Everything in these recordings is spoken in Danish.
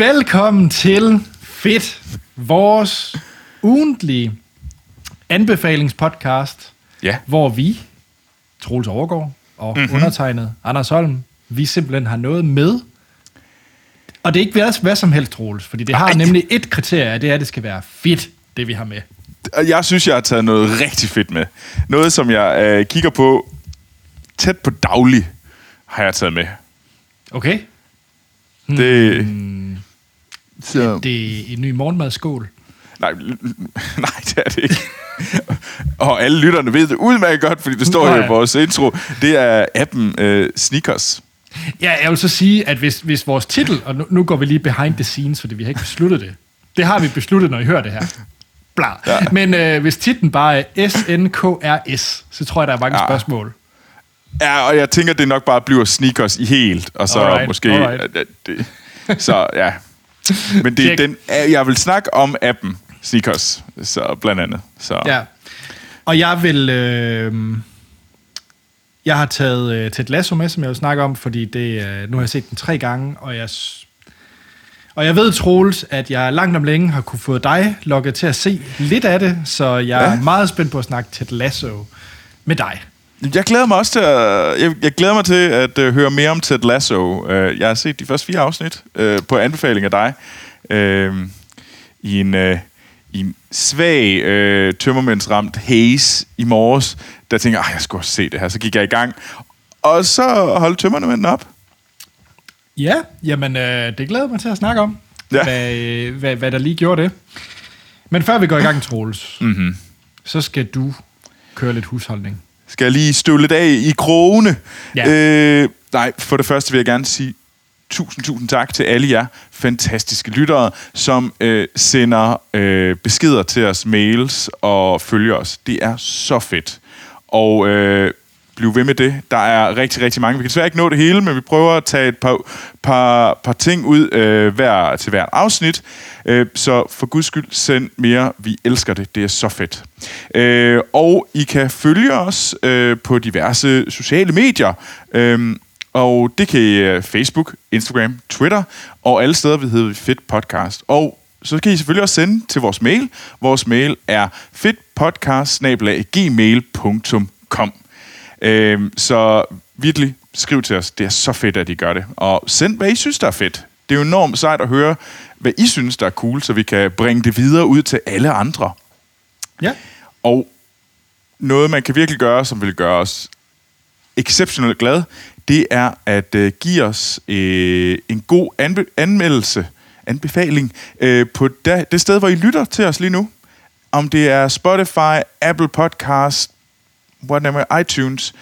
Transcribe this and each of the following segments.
Velkommen til Fedt, vores ugentlige anbefalingspodcast, Ja. hvor vi, Troels Overgaard og Mhm. mm-hmm. undertegnet Anders Holm, vi simpelthen har noget med. Og det er ikke hvad, hvad som helst, Troels, fordi det har Nej. nemlig et kriterie, og det er, at det skal være fedt, det vi har med. Og Jeg synes, jeg har taget noget rigtig fedt med. Noget, som jeg øh, kigger på tæt på daglig, har jeg taget med. Okay? Det... Så, Det er en ny morgenmadskål. nej, nej, det er det ikke. Og alle lytterne ved det udmærket godt, fordi det står jo i vores intro. Det er appen øh, Sneakers. Ja, jeg vil så sige, at hvis, hvis vores titel, og nu, nu går vi lige behind the scenes, fordi vi har ikke besluttet det. Det har vi besluttet, når I hører det her. Bla. Ja. Men øh, hvis titlen bare er SNKRS, så tror jeg, der er mange ja. Ja. spørgsmål. Ja, og jeg tænker, det nok bare bliver Sneakers i helt, og så Alright, måske... alright. at- at det, så ja. Men det er den, jeg vil snakke om appen Sneakers, så blandt andet. Så. Ja. Og jeg vil... Øh, jeg har taget øh, Ted Lasso med, som jeg vil snakke om, fordi det, øh, nu har jeg set den tre gange, og jeg... Og jeg ved, Troels, at jeg langt om længe har kunne få dig lukket til at se lidt af det, så jeg. Ja. er meget spændt på at snakke Ted Lasso med dig. Jeg glæder mig også til at, jeg, jeg glæder mig til at uh, høre mere om Ted Lasso. Uh, jeg har set de første fire afsnit uh, på anbefaling af dig. Uh, I en, uh, i en svag uh, tømmermændsramt haze i morges, der tænkte jeg, "Ej, jeg skulle se det her. Så gik jeg i gang. Og så holdt tømmermænden op. Ja, jamen øh, det glæder mig til at snakke om, ja. Ja. hvad, øh, hvad, hvad der lige gjorde det. Men før vi går i gang, Troels, Mm-hmm. så skal du køre lidt husholdning. Skal jeg lige støvle lidt af i krogene? Ja. Øh, nej, for det første vil jeg gerne sige tusind, tusind tak til alle jer fantastiske lyttere, som øh, sender øh, beskeder til os, mails og følger os. Det er så fedt. Og øh, blive ved med det. Der er rigtig, rigtig mange. Vi kan desværre ikke nå det hele, men vi prøver at tage et par, par, par ting ud øh, hver, til hvert afsnit. Øh, så for guds skyld, send mere. Vi elsker det. Det er så fedt. Øh, og I kan følge os øh, på diverse sociale medier. Øh, og det kan I øh, Facebook, Instagram, Twitter, og alle steder, vi hedder Fedt Podcast. Og så kan I selvfølgelig også sende til vores mail. Vores mail er fedtpodcast.gmail.com øhm, Så virkelig, skriv til os. Det er så fedt, at I gør det. Og send, hvad I synes, der er fedt. Det er jo enormt sejt at høre, hvad I synes, der er cool, så vi kan bringe det videre ud til alle andre. Ja. Og noget, man kan virkelig gøre, som vil gøre os exceptionelt glad, det er at øh, give os øh, en god anbe- anmeldelse, anbefaling, øh, på da, det sted, hvor I lytter til os lige nu. Om det er Spotify, Apple Podcast, whatever, iTunes.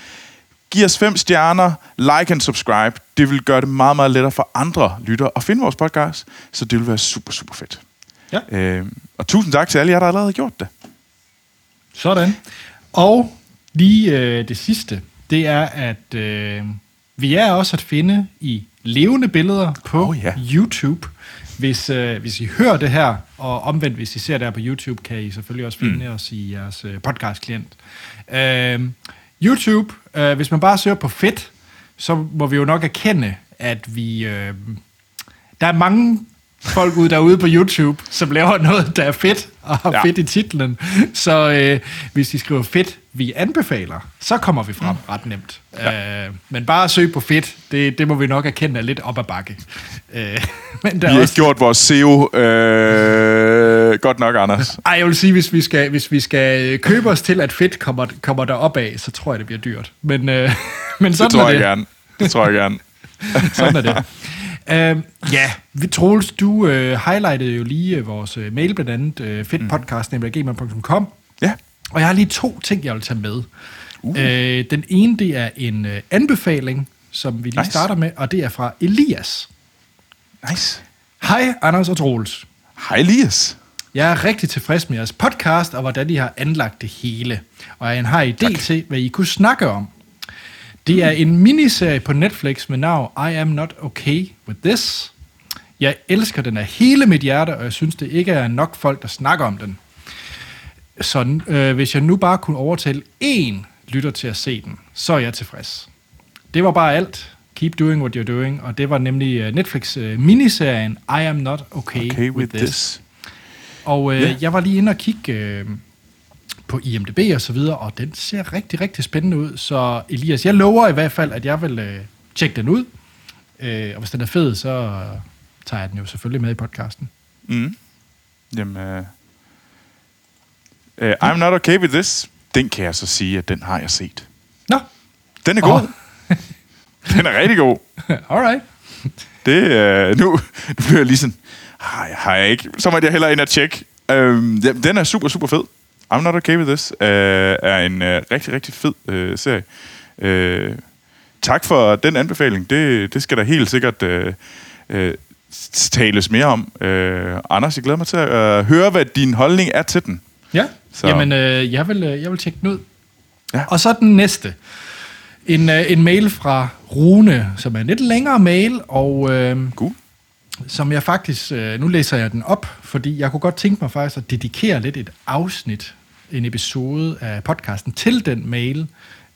Giv os fem stjerner, like and subscribe. Det vil gøre det meget, meget lettere for andre lyttere at finde vores podcast, så det vil være super, super fedt. Ja. Øh, og tusind tak til alle jer, der allerede har gjort det. Sådan. Og lige øh, det sidste, det er, at øh, vi er også at finde i levende billeder på Oh, ja. YouTube. Hvis, øh, hvis I hører det her, og omvendt, hvis I ser det her på YouTube, kan I selvfølgelig også finde mm. os i jeres øh, podcast-klient. Øh, YouTube, øh, hvis man bare søger på fedt, så må vi jo nok erkende, at vi... Øh, der er mange folk ude derude på YouTube, som laver noget, der er fedt, og har ja. Fedt i titlen. Så øh, hvis de skriver fedt, vi anbefaler, så kommer vi frem ret nemt. Ja. Øh, men bare at søge på fedt, det, det må vi nok erkende er lidt op ad bakke. Øh, men der Vi har også, gjort vores SEO øh, godt nok, Anders. ej, jeg vil sige, hvis vi skal, hvis vi skal købe os til, at fedt kommer, kommer der op af, så tror jeg, det bliver dyrt. Men, øh, men sådan Det tror er jeg det. gerne. Det tror jeg gerne. Sådan er det. Uh, ja, vi, Troels, du uh, highlightede jo lige uh, vores uh, mail, blandt andet uh, fedtpodcast.gmail.com. Ja. Og jeg har lige to ting, jeg vil tage med. Uh. Uh, den ene, det er en uh, anbefaling, som vi lige Nice. starter med, og det er fra Elias. Nice. Hej, Anders og Troels. Hej, Elias. Jeg er rigtig tilfreds med jeres podcast, og hvordan I har anlagt det hele. Og jeg har en idé tak. til, hvad I kunne snakke om. Det er en miniserie på Netflix med navn I Am Not Okay With This. Jeg elsker den af hele mit hjerte, og jeg synes, det ikke er nok folk, der snakker om den. Så øh, hvis jeg nu bare kunne overtale én lytter til at se den, så er jeg tilfreds. Det var bare alt. Keep Doing What You're Doing, og det var nemlig øh, Netflix øh, miniserien I Am Not Okay, Okay with this. Og øh, Ja. jeg var lige inde og kigge øh, på IMDb og så videre, og den ser rigtig, rigtig spændende ud. Så Elias, jeg lover i hvert fald, at jeg vil øh, tjekke den ud. Øh, og hvis den er fed, så øh, tager jeg den jo selvfølgelig med i podcasten. Mm. Jamen, uh, uh, I'm not okay with this. Den kan jeg så sige, at den har jeg set. Nå, Den er god. Åh. den er rigtig god. alright. Det, uh, nu, nu bliver jeg lige sådan, har jeg, har jeg ikke? Så må jeg hellere ind og tjekke. Um, den er super, super fed. I'm Not Okay With This uh, er en uh, rigtig, rigtig fed uh, serie. Uh, tak for den anbefaling. Det, det skal der helt sikkert uh, uh, tales mere om. Uh, Anders, jeg glæder mig til at uh, høre, hvad din holdning er til den. Ja, Så- jamen øh, jeg, vil, øh, jeg vil tjekke den ud. Ja. Og så den næste. En, øh, en mail fra Rune, som er en lidt længere mail, og øh, God. Som jeg faktisk, øh, nu læser jeg den op, fordi jeg kunne godt tænke mig faktisk at dedikere lidt et afsnit, en episode af podcasten til den mail,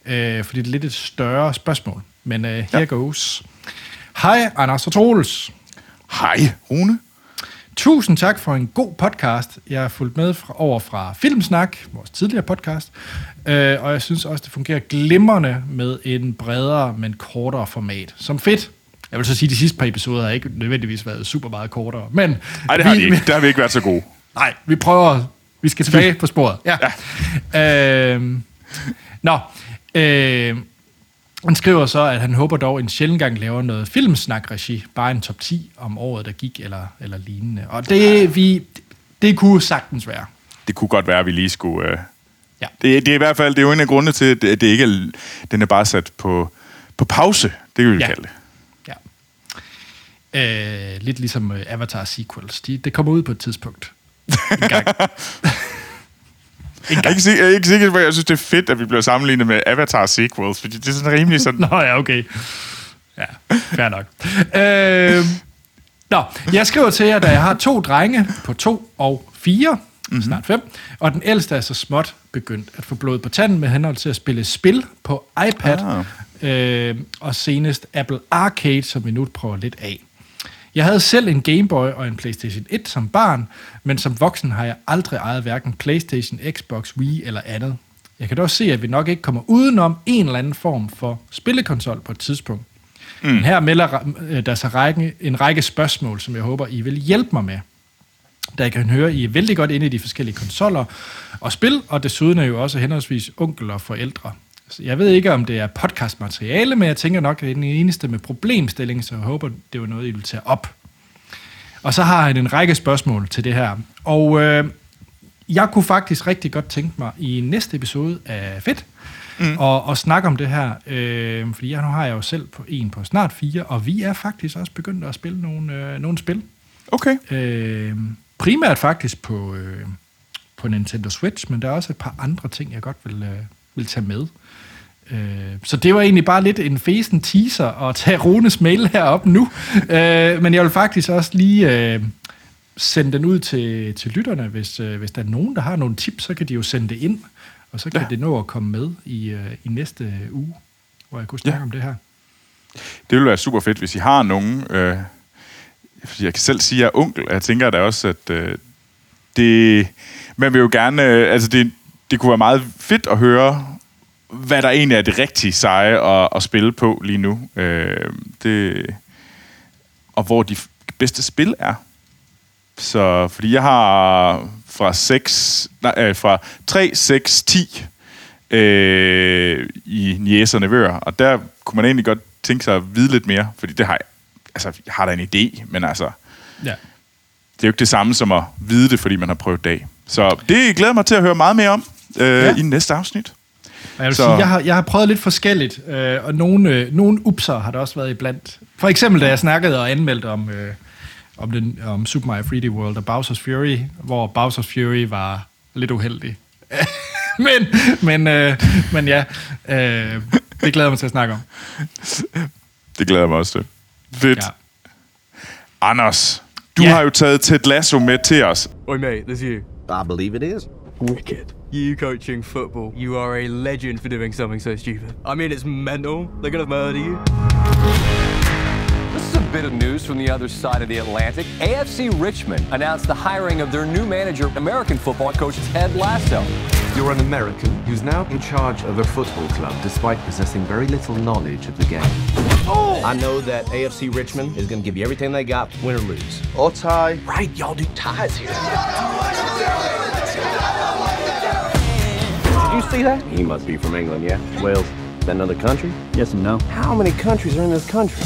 øh, fordi det er lidt et større spørgsmål. Men øh, here Ja. ja. goes. Hej, Anders og Troels. Hej, Rune. Tusind tak for en god podcast. Jeg har fulgt med fra, over fra Filmsnak, vores tidligere podcast, øh, og jeg synes også, det fungerer glimrende med en bredere, men kortere format. Som fedt. Jeg vil så sige, at de sidste par episoder har ikke nødvendigvis været super meget kortere, men... Nej, det har vi ikke. Der har vi ikke været så gode. Nej, vi prøver... Vi skal tilbage på sporet. Ja. ja. Øhm, nå. Øh, han skriver så, at han håber dog en sjældent gang laver noget filmsnak-regi. Bare en top 10 om året, der gik, eller, eller lignende. Og det, vi, det kunne sagtens være. Det kunne godt være, at vi lige skulle... Øh... Ja. Det, det er i hvert fald det er jo en af grundene til, at det, det ikke er, den er bare sat på, på pause. Det kan vi Ja. kalde det. Øh, lidt ligesom øh, Avatar sequels. De, det kommer ud på et tidspunkt. En gang. Jeg er, ikke, sikker- jeg er ikke sikker at jeg synes, det er fedt, at vi bliver sammenlignet med Avatar sequels, fordi det er sådan rimelig sådan... Nå ja, okay. Ja, fair nok. Øh, nå, jeg skriver til jer, da jeg har to drenge på to og fire, mm-hmm. snart fem, og den ældste er så småt begyndt at få blod på tanden med henhold til at spille spil på iPad, ah. øh, og senest Apple Arcade, som vi nu prøver lidt af. Jeg havde selv en Game Boy og en PlayStation 1 som barn, men som voksen har jeg aldrig ejet hverken PlayStation, Xbox, Wii eller andet. Jeg kan dog se, at vi nok ikke kommer udenom en eller anden form for spillekonsol på et tidspunkt. Mm. Men her melder øh, der sig række, en række spørgsmål, som jeg håber, I vil hjælpe mig med. Da jeg kan høre, I er vældig godt inde i de forskellige konsoller og spil, og desuden er I jo også henholdsvis onkel og forældre. Jeg ved ikke, om det er podcastmateriale, men jeg tænker nok, at det er den eneste med problemstilling, så jeg håber, det var noget, I vil tage op. Og så har han en række spørgsmål til det her. Og øh, jeg kunne faktisk rigtig godt tænke mig i næste episode af Fedt, mm. og, og snakke om det her. Øh, fordi jeg, nu har jeg jo selv på en på snart fire, og vi er faktisk også begyndt at spille nogle, øh, nogle spil. Okay. Øh, primært faktisk på, øh, på Nintendo Switch, men der er også et par andre ting, jeg godt vil, øh, vil tage med. Øh, så det var egentlig bare lidt en fesen teaser at tage Runes mail herop nu. Øh, men jeg vil faktisk også lige øh, sende den ud til, til lytterne. Hvis, øh, hvis der er nogen, der har nogle tips, så kan de jo sende det ind, og så kan Ja. det nå at komme med i, øh, i næste uge, hvor jeg kunne snakke Ja. om det her. Det ville være super fedt, hvis I har nogen... Øh, jeg kan selv sige, at jeg er onkel, og jeg tænker da også, at øh, det... Man vil jo gerne... Øh, altså, det, det kunne være meget fedt at høre, hvad der egentlig er det rigtige seje at, at spille på lige nu. Øh, det, og hvor de bedste spil er. Så, fordi jeg har fra 6, nej, øh, fra 3, 6, 10 øh, i Nies og Nevøer, og der kunne man egentlig godt tænke sig at vide lidt mere, fordi det har jeg, altså, jeg har da en idé, men altså, Ja. det er jo ikke det samme som at vide det, fordi man har prøvet dag. Så det glæder mig til at høre meget mere om øh. Ja. i næste afsnit. Og jeg vil Så- sige, jeg har, jeg har prøvet lidt forskelligt, øh, og nogle, øh, nogle upser har der også været iblandt. For eksempel, da jeg snakkede og anmeldte om, øh, om, den, om Super Mario 3D World og Bowser's Fury, hvor Bowser's Fury var lidt uheldig. men, men, øh, men ja, øh, det glæder jeg mig til at snakke om. Det glæder jeg mig også til. Fedt. Ja. Anders, du Ja. har jo taget Ted Lasso med til os. Oi, mate, there's you. I believe it is. Wicked. You coaching football. You are a legend for doing something so stupid. I mean, it's mental. They're gonna murder you. This is a bit of news from the other side of the Atlantic. AFC Richmond announced the hiring of their new manager, American football coach Ted Lasso. You're an American who's now in charge of a football club despite possessing very little knowledge of the game. Oh! I know that AFC Richmond is going to give you everything they got, win or lose. Or tie. Right, y'all do ties here. See that? He must be from England, yeah? Wales. Is that another country? Yes and no. How many countries are in this country?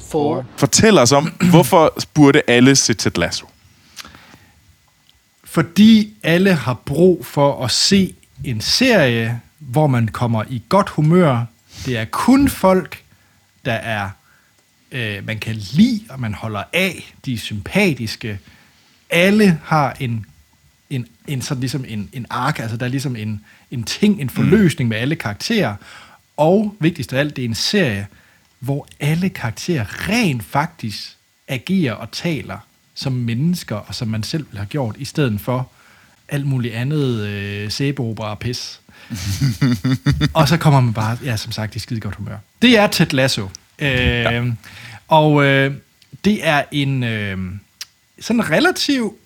Four. Fortæl os om, hvorfor burde alle se Ted Lasso? Fordi alle har brug for at se en serie, hvor man kommer i godt humør. Det er kun folk, der er øh, man kan lide, og man holder af. De er sympatiske. Alle har en, en, en sådan ligesom en, en ark, altså der er ligesom en, en ting, en forløsning med alle karakterer. Og vigtigst af alt, det er en serie, hvor alle karakterer rent faktisk agerer og taler som mennesker, og som man selv ville have gjort, i stedet for alt muligt andet øh, sæbeopera og pis. og så kommer man bare, ja, som sagt, i skide godt humør. Det er Ted Lasso. Øh, ja. Og øh, det er en øh, sådan relativ,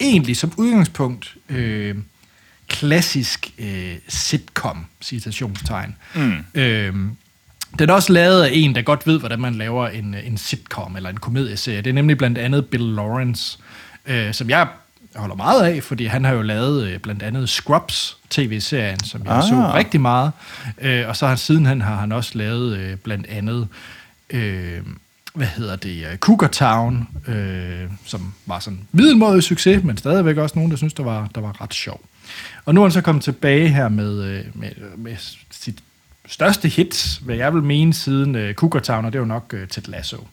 egentlig som udgangspunkt, øh, klassisk øh, sitcom, citationstegn. Mm. Øh, den er også lavet af en, der godt ved, hvordan man laver en, en sitcom eller en komedieserie. Det er nemlig blandt andet Bill Lawrence, øh, som jeg holder meget af, fordi han har jo lavet øh, blandt andet Scrubs tv-serien, som jeg ah. så rigtig meget. Øh, og så har sidenhen har han også lavet øh, blandt andet, øh, hvad hedder det, uh, Cougar Town, øh, som var sådan middelmådig succes, men stadigvæk også nogen, der synes, der var, der var ret sjov. Og nu er han så kommet tilbage her med, øh, med, med sit største hits, hvad jeg vil mene, siden uh, Cougar Town, og det er jo nok uh, Ted Lasso.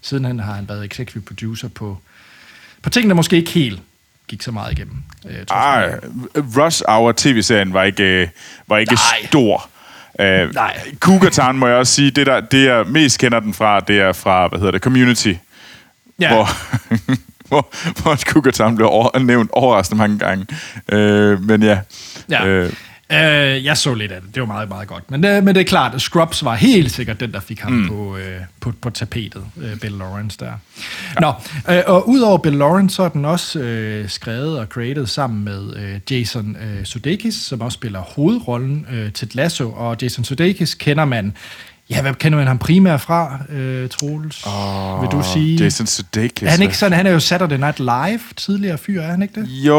Siden han har han været executive producer på, på ting, der måske ikke helt gik så meget igennem. Uh, Ej, Rush Hour tv-serien var ikke, var ikke Nej. stor. Uh, Nej. Cougar Town må jeg også sige, det, der, det jeg mest kender den fra, det er fra, hvad hedder det, Community. Ja. Hvor, hvor, hvor Town blev over, nævnt overraskende mange gange. Uh, men ja. Ja. Øh, Øh, jeg så lidt af det. Det var meget, meget godt. Men, øh, men det er klart, at Scrubs var helt sikkert den, der fik ham mm. på, øh, på, på tapetet. Øh, Bill Lawrence der. Ja. Nå, øh, og udover Bill Lawrence, så er den også øh, skrevet og created sammen med øh, Jason øh, Sudeikis, som også spiller hovedrollen øh, til Lasso. Og Jason Sudeikis kender man... Ja, hvad kender man ham primært fra, øh, Troels? Åh, Vil du sige? Jason Sudeikis. Er han ikke sådan, han er jo Saturday Night Live tidligere fyr, er han ikke det? Jo,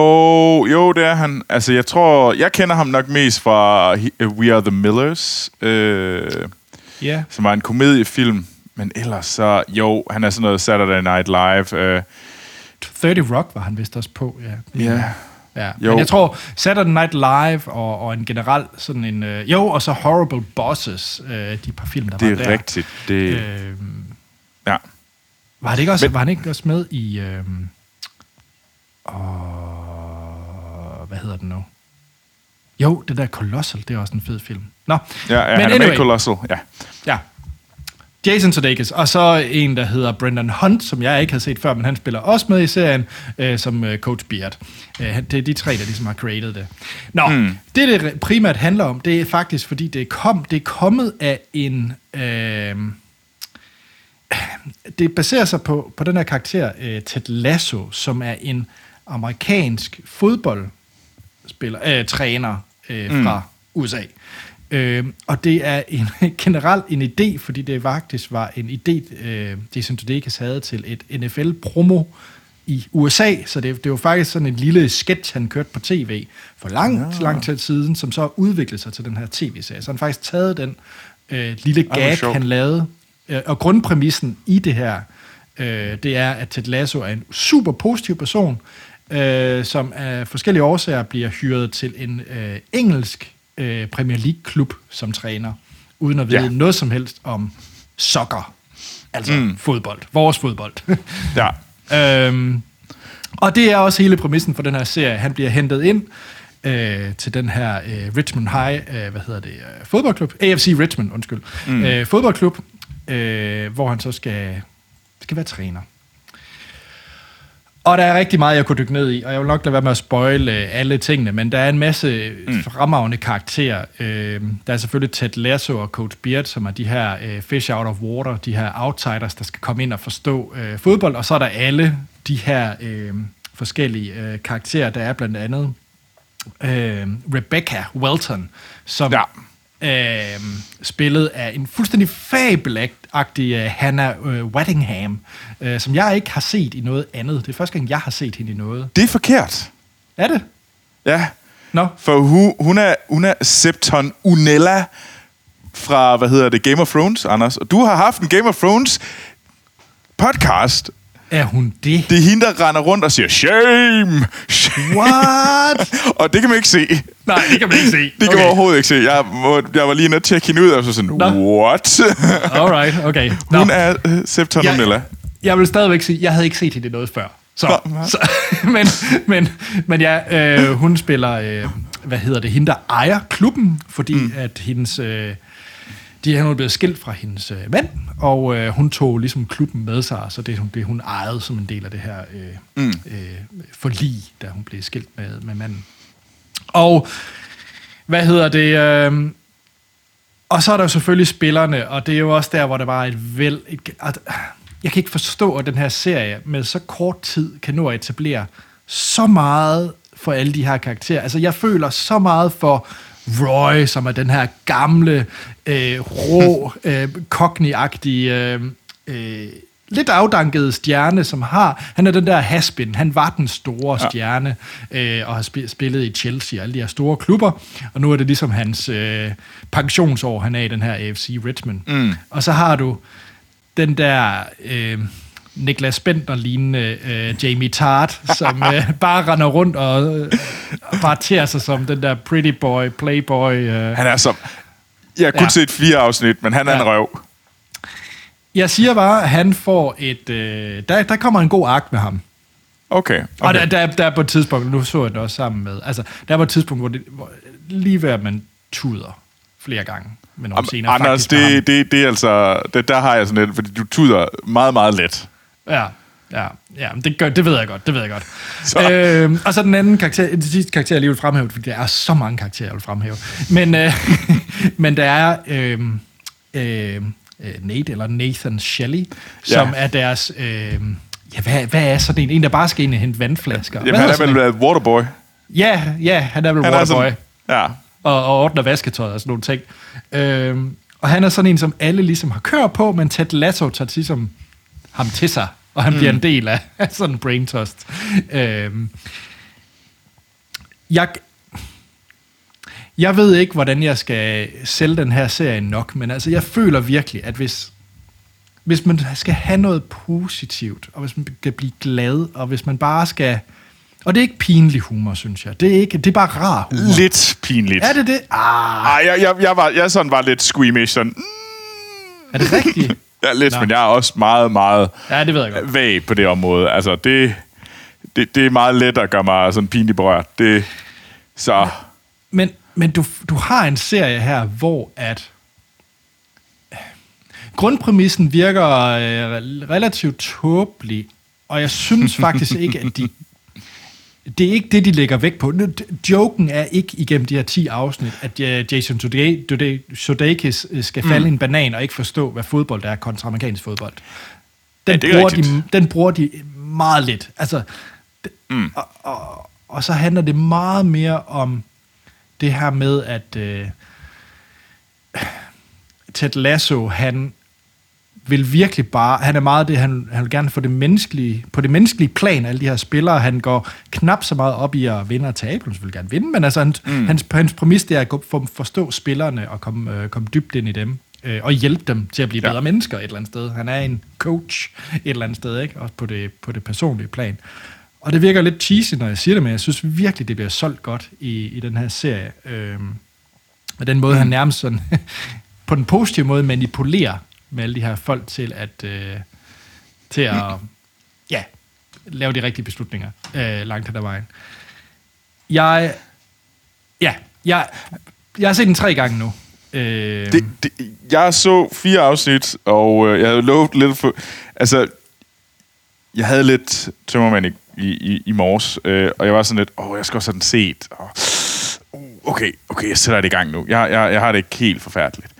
jo, det er han. Altså, jeg tror, jeg kender ham nok mest fra He- We Are The Millers, øh, Ja. som var en komediefilm. Men ellers så, jo, han er sådan noget Saturday Night Live. Øh, 30 Rock var han vist også på, ja. ja. Ja, Jo. men jeg tror Saturday Night Live og, og en generelt sådan en... Øh, jo, og så Horrible Bosses, øh, de par film, der Det var er der. rigtigt. Det, øh, ja. var, det ikke også, Men- var han ikke også med i... Øh, åh, hvad hedder den nu? Jo, det der Colossal, det er også en fed film. Nå, Ja, ja men han er med i anyway. Colossal. Ja. Ja. Jason Sudeikis, og så en, der hedder Brendan Hunt, som jeg ikke havde set før, men han spiller også med i serien, øh, som øh, Coach Beard. Øh, det er de tre, der ligesom har created det. Nå, mm. det det primært handler om, det er faktisk, fordi det kom, det er kommet af en... Øh, det baserer sig på, på den her karakter, øh, Ted Lasso, som er en amerikansk fodboldspiller, øh, træner øh, fra USA. Øh, og det er en, generelt en idé, fordi det faktisk var en idé, øh, Jason Sudeikis havde til et NFL-promo i USA, så det, det var faktisk sådan en lille sketch, han kørte på tv for lang, ja. lang tid siden, som så udviklede sig til den her tv-serie. Så han faktisk taget den øh, lille gag, sjovt. han lavede, øh, og grundpræmissen i det her, øh, det er, at Ted Lasso er en super positiv person, øh, som af forskellige årsager bliver hyret til en øh, engelsk øh, Premier League-klub som træner, uden at vide Ja. noget som helst om soccer. Altså mm. fodbold. Vores fodbold. ja. Øhm, og det er også hele præmissen for den her serie. Han bliver hentet ind øh, til den her øh, Richmond High, øh, hvad hedder det, øh, fodboldklub, AFC Richmond, undskyld, mm. øh, fodboldklub, øh, hvor han så skal, skal være træner. Og der er rigtig meget, jeg kunne dykke ned i, og jeg vil nok lade være med at spoile øh, alle tingene, men der er en masse mm. fremragende karakterer. Øh, der er selvfølgelig Ted Lasso og Coach Beard, som er de her øh, fish out of water, de her outsiders, der skal komme ind og forstå øh, fodbold, og så er der alle de her øh, forskellige øh, karakterer, der er blandt andet øh, Rebecca Welton, som Ja. Øh, spillet af en fuldstændig fabelagtig øh, Hannah øh, Waddingham, øh, som jeg ikke har set i noget andet. Det er første gang, jeg har set hende i noget. Det er forkert. Er det? Ja, Nå, for hun, hun, er, hun er Septon Unella fra, hvad hedder det, Game of Thrones, Anders. Og du har haft en Game of Thrones podcast. Er hun det? Det er hende, der render rundt og siger, shame! shame. What? og det kan man ikke se. Nej, det kan man ikke se. Det kan man Okay. overhovedet ikke se. Jeg, må, jeg var lige inde og tjekke hende ud, og så sådan, Nå. what? Alright, okay. Nå. Hun er uh, Septon Jeg- Unella. Jeg vil stadigvæk sige, jeg havde ikke set hende noget før. Så, Nå, så men, men, men ja, øh, hun spiller, øh, hvad hedder det, hende der ejer klubben, fordi mm. at hendes, øh, de er blevet skilt fra hendes øh, mand, og øh, hun tog ligesom klubben med sig, så det, hun- det hun ejede som en del af det her øh, mm. øh, forlig, da hun blev skilt med, med manden. Og hvad hedder det? Øh, og så er der jo selvfølgelig spillerne, og det er jo også der, hvor der var et vel... Et, at, jeg kan ikke forstå, at den her serie med så kort tid kan nå at etablere så meget for alle de her karakterer. Altså, jeg føler så meget for Roy, som er den her gamle, øh, rå, øh, cockney-agtige, øh, øh, lidt afdankede stjerne, som har... Han er den der haspin. Han var den store stjerne, øh, og har spi- spillet i Chelsea og alle de her store klubber. Og nu er det ligesom hans øh, pensionsår, han er i den her AFC Richmond. Mm. Og så har du den der... Øh, Niklas Bentner lignende øh, Jamie Tart, som øh, bare render rundt og øh, bare tærer sig som den der pretty boy, playboy. Øh. Han er som... Jeg har kun Ja. set fire afsnit, men han er Ja. en røv. Jeg siger bare, at han får et... Øh, der, der kommer en god ark med ham. Okay. Okay. Og der, der, der er på et tidspunkt, nu så jeg det også sammen med, altså, der er på et tidspunkt, hvor, det, hvor lige ved at man tuder flere gange med nogle Am- scener. Anders, det, det, det er altså... Det, der har jeg sådan lidt, fordi du tuder meget, meget let. Ja, ja, ja det, gør, det ved jeg godt, det ved jeg godt. Så. Øhm, og så den anden karakter, den sidste karakter, jeg lige vil fremhæve, fordi der er så mange karakterer, jeg vil fremhæve. Men, øh, men der er øh, øh, Nate, eller Nathan Shelley, som Ja. er deres... Øh, ja, hvad, hvad er sådan en? En, der bare skal ind og hente vandflasker. Jamen, Hvad han er vel uh, waterboy. Ja, ja, han er vel Han waterboy. er sådan, ja. og, og ordner vasketøjet og sådan nogle ting. Øhm, og han er sådan en, som alle ligesom har kørt på, men Ted Lasso tager ligesom ham til sig, og han mm. bliver en del af, af sådan en brain trust. Øhm, jeg, jeg ved ikke, hvordan jeg skal sælge den her serie nok, men altså, jeg føler virkelig, at hvis, hvis man skal have noget positivt, og hvis man skal blive glad, og hvis man bare skal... Og det er ikke pinlig humor, synes jeg. Det er, ikke, det er bare rar humor. Lidt pinligt. Er det det? Ah, Ej, jeg, jeg, jeg, var, jeg sådan var lidt squeamish. Sådan, mm, er det rigtigt? ja, lidt, Nå. men jeg er også meget, meget Ja, det ved jeg godt. vag på det område. Altså, det, det, det er meget let at gøre mig sådan pinligt berørt. Det, så... Men, men du, du har en serie her, hvor at grundpræmissen virker øh, relativt tåbelig, og jeg synes faktisk ikke, at de det er ikke det, de lægger vægt på. Joken er ikke igennem de her 10 afsnit, at uh, Jason Sude- Sude- Sudeikis øh, skal falde mm. en banan og ikke forstå, hvad fodbold er kontra amerikansk fodbold. Den, er bruger rigtigt. de, den bruger de meget lidt. Altså, mm. og, og, og så handler det meget mere om det her med, at øh, Ted Lasso, han vil virkelig bare, han er meget det, han, han vil gerne få det menneskelige, på det menneskelige plan, alle de her spillere, han går knap så meget op i at vinde og tabe, han vil gerne vinde, men altså hans, mm. hans, hans præmis, det er at for, forstå spillerne og komme, øh, komme dybt ind i dem, øh, og hjælpe dem til at blive Ja. bedre mennesker et eller andet sted. Han er en coach et eller andet sted, ikke? også på det, på det personlige plan. Og det virker lidt cheesy, når jeg siger det, men jeg synes virkelig, det bliver solgt godt i, i den her serie. Øhm, og den måde, mm. han nærmest sådan, på den positive måde manipulerer med alle de her folk til at, øh, til at ja, lave de rigtige beslutninger øh, langt hen ad vejen. Jeg, ja, jeg, jeg har set den tre gange nu. Øh, Det, det, jeg så fire afsnit, og øh, jeg havde lovet lidt for... Altså, jeg havde lidt tømmermand i i, i, morges, øh, og jeg var sådan lidt, åh, jeg skal også have den set. Og, uh, okay, okay, jeg sætter det i gang nu. Jeg, jeg, jeg har det ikke helt forfærdeligt.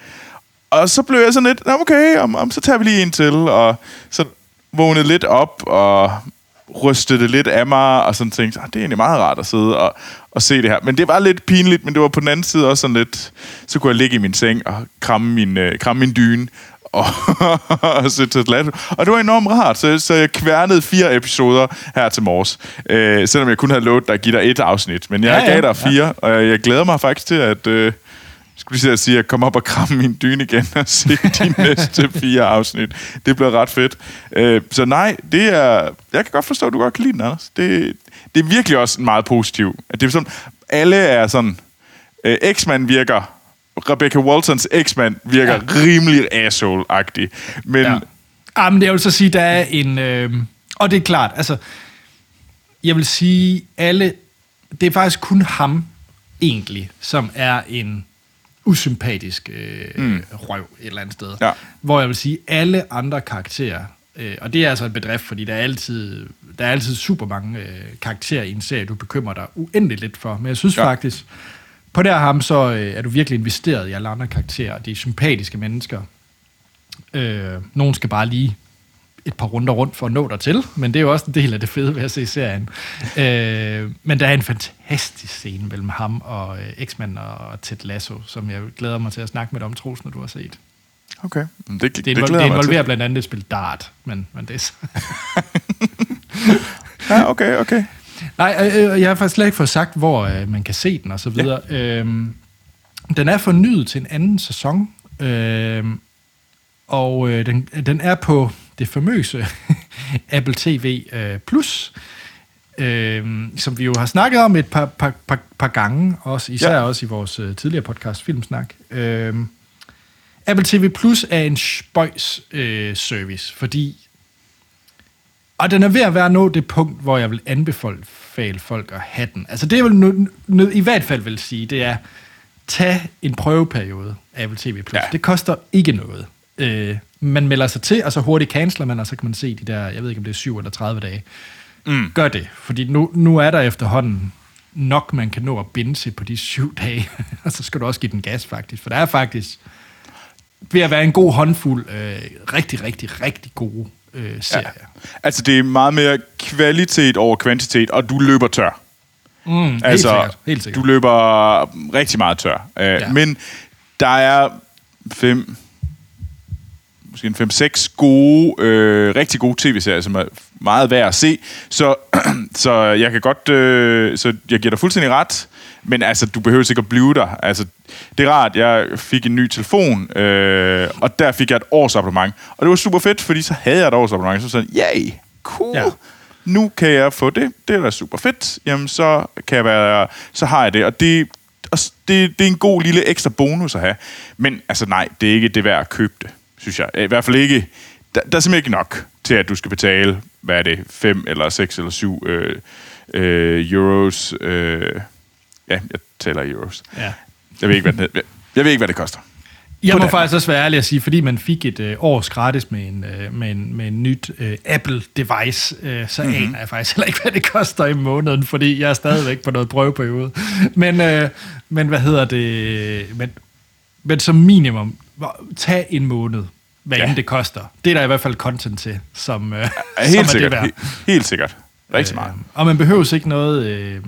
Og så blev jeg sådan lidt, "Nå, okay, om, om, så tager vi lige en til, og så vågnede lidt op, og rystede det lidt af mig, og sådan tænkte, ah, det er egentlig meget rart at sidde og, og se det her. Men det var lidt pinligt, men det var på den anden side også sådan lidt, så kunne jeg ligge i min seng og kramme min, øh, kramme min dyne, og, og se til Lasso. Og det var enormt rart, så, så jeg kværnede fire episoder her til morges. Øh, selvom jeg kun havde lovet dig at give dig et afsnit. Men jeg Ja, ja, ja, gav dig fire, ja. og jeg, jeg glæder mig faktisk til at... Øh, skulle lige sige, at komme op og kramme min dyne igen og se de næste fire afsnit. Det bliver ret fedt. Øh, så nej, det er... Jeg kan godt forstå, at du godt kan lide den, Anders. Det, det er virkelig også meget positivt. Det er sådan, alle er sådan... Øh, X-Man virker... Rebecca Waltons X-Man virker ja. rimelig asshole-agtig. Men Ja. Ah, men jeg vil så sige, der er en... Øh, og det er klart, altså... Jeg vil sige, alle... Det er faktisk kun ham, egentlig, som er en usympatisk øh, mm. røv et eller andet sted. Ja. Hvor jeg vil sige, alle andre karakterer, øh, og det er altså en bedrift, fordi der er altid, der er altid super mange øh, karakterer i en serie, du bekymrer dig uendeligt lidt for. Men jeg synes Ja. faktisk, på der ham, så øh, er du virkelig investeret i alle andre karakterer. De er sympatiske mennesker. Øh, nogen skal bare lige et par runder rundt for at nå dertil, men det er jo også en del af det fede ved at se serien. øh, men der er en fantastisk scene mellem ham og øh, X-Men og Ted Lasso, som jeg glæder mig til at snakke med dig om, Troels, når du har set. okay, det, det, Det, det det involverer blandt andet et spil dart, men, men det er så- Ja, okay, okay. Nej, øh, øh, jeg har faktisk slet ikke fået sagt, hvor øh, man kan se den og så videre. Ja. Øhm, den er fornyet til en anden sæson, øhm, og øh, den, den er på det famøse Apple TV øh, Plus, øh, som vi jo har snakket om et par, par, par, par gange, også, især Ja. også i vores øh, tidligere podcast Filmsnak. Øh, Apple TV Plus er en spøjs øh, service, fordi og den er ved at være nå det punkt, hvor jeg vil anbefale folk at have den. Altså det, jeg vil nu, nu, i hvert fald vil sige, det er, tag en prøveperiode af Apple TV+. Ja. Ja. Det koster ikke noget. Øh, man melder sig til, og så hurtigt canceler man, og så kan man se de der, jeg ved ikke om det er 7 eller 30 dage. Mm. Gør det, fordi nu, nu er der efterhånden nok, man kan nå at binge på de syv dage, og så skal du også give den gas faktisk, for der er faktisk ved at være en god håndfuld øh, rigtig, rigtig, rigtig gode øh, serier. Ja. Altså, det er meget mere kvalitet over kvantitet, og du løber tør. Mm, helt Altså, sikkert. Helt sikkert. du løber rigtig meget tør. Ja. Ja. Men der er fem, måske en fem-seks gode, øh, rigtig gode tv-serier, som er meget værd at se. Så, så jeg kan godt, øh, så jeg giver dig fuldstændig ret. Men altså, du behøver ikke at blive der. Altså, det er rart, jeg fik en ny telefon, øh, og der fik jeg et års abonnement. Og det var super fedt, fordi så havde jeg et års abonnement. Så sådan, yay, cool. Ja nu kan jeg få det, det er da super fedt, jamen så kan jeg være, så har jeg det, og det, og det, det er en god lille ekstra bonus at have. Men altså nej, det er ikke det værd at købe det, synes jeg. I hvert fald ikke, der, der er simpelthen ikke nok til, at du skal betale, hvad er det, 5 eller 6 eller 7 øh, øh, euros. Øh, ja, jeg taler i euros. Ja. Jeg ved ikke, hvad, det, jeg ved ikke, hvad det koster. Jeg må faktisk også være ærlig at sige, fordi man fik et øh, års gratis med en, øh, med en, med en nyt øh, Apple-device, øh, så Mhm. mm-hmm. aner jeg faktisk heller ikke, hvad det koster i måneden, fordi jeg er stadigvæk på noget prøveperiode. Men, øh, men hvad hedder det? Men, men som minimum, tag en måned, hvad Ja. end det koster. Det er der i hvert fald content til, som, øh, Ja, som Helt er sikkert. det værd. He- helt sikkert. Rigtig meget. Øh, og man behøver ikke noget... Øh,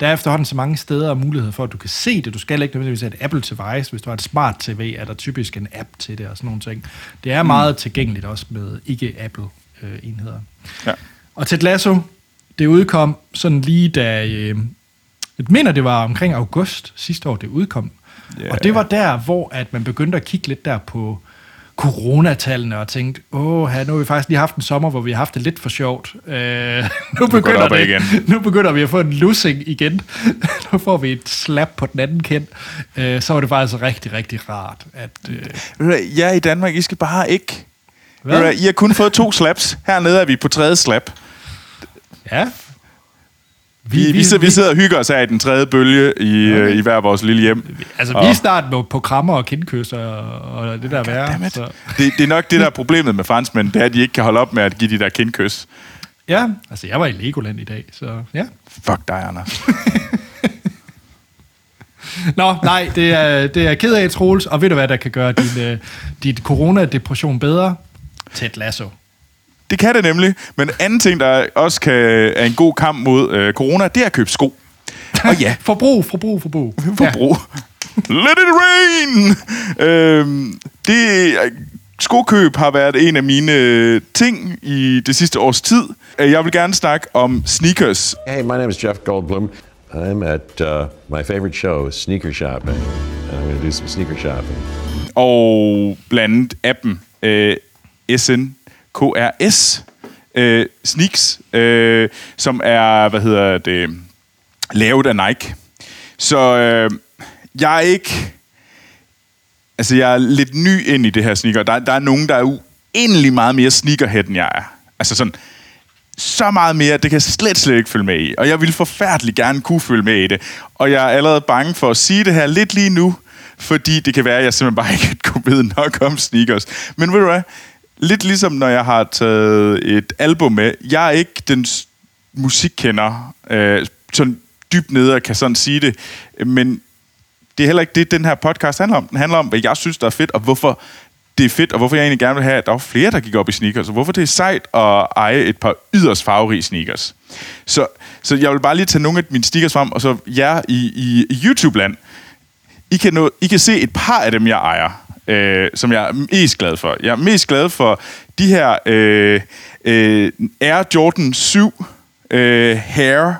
der er efterhånden så mange steder og muligheder for, at du kan se det. Du skal ikke nødvendigvis have et Apple device. Hvis du har et smart TV, er der typisk en app til det og sådan nogle ting. Det er meget tilgængeligt også med ikke-Apple-enheder. Ja. Og Ted Lasso, det udkom sådan lige da... Øh, jeg mener, det var omkring august sidste år, det udkom. Ja. Yeah. Og det var der, hvor at man begyndte at kigge lidt der på coronatallene og tænkte, åh, nu har vi faktisk lige haft en sommer, hvor vi har haft det lidt for sjovt. Øh, nu, begynder det, igen. nu begynder vi at få en lussing igen. nu får vi et slap på den anden kendt. Øh, så var det faktisk rigtig, rigtig rart. At, øh, Ja, i Danmark, I skal bare ikke... Hvad, I har kun fået to slaps. Hernede er vi på tredje slap. ja, Vi, vi, vi, sidder, vi sidder og hygger os her i den tredje bølge i, okay. i hver vores lille hjem. Altså, vi er snart på, krammer og kindkysser og, og det der værre. Så. Det, det er nok det, der er problemet med franskmænd, det er, at de ikke kan holde op med at give de der kindkys. Ja, altså jeg var i Legoland i dag, så ja. Fuck dig, Anders. Nå, nej, det er, det er ked af, Troels, og ved du hvad, der kan gøre din, øh, dit coronadepression bedre? Ted Lasso. Det kan det nemlig. Men en anden ting, der også kan, er en god kamp mod øh, corona, det er at købe sko. Og ja, Forbrug, forbrug, forbrug. forbrug. Let it rain! Øhm, det, skokøb har været en af mine øh, ting i det sidste års tid. Øh, Jeg vil gerne snakke om sneakers. Hey, my name is Jeff Goldblum. I'm at uh, my favorite show, Sneaker Shopping. And I'm going to do some sneaker shopping. og blandt appen øh, KRS øh, Sneaks, øh, som er, hvad hedder det, lavet af Nike. Så øh, jeg er ikke... Altså, jeg er lidt ny ind i det her sneaker. Der, der er nogen, der er uendelig meget mere sneakerhead, end jeg er. Altså sådan, så meget mere, det kan jeg slet, slet ikke følge med i. Og jeg vil forfærdeligt gerne kunne følge med i det. Og jeg er allerede bange for at sige det her lidt lige nu, fordi det kan være, at jeg simpelthen bare ikke kunne vide nok om sneakers. Men ved du hvad? Lidt ligesom når jeg har taget et album med. Jeg er ikke den musikkender, øh, sådan dybt nede og kan sådan sige det. Men det er heller ikke det, den her podcast handler om. Den handler om, hvad jeg synes, der er fedt, og hvorfor det er fedt, og hvorfor jeg egentlig gerne vil have, at der var flere, der gik op i sneakers, og hvorfor det er sejt at eje et par yderst farverige sneakers. Så, så jeg vil bare lige tage nogle af mine sneakers frem, og så jer i, i, i YouTube-land, I kan, nå, I kan se et par af dem, jeg ejer, øh, som jeg er mest glad for. Jeg er mest glad for de her øh, øh, Air Jordan 7 øh, Hair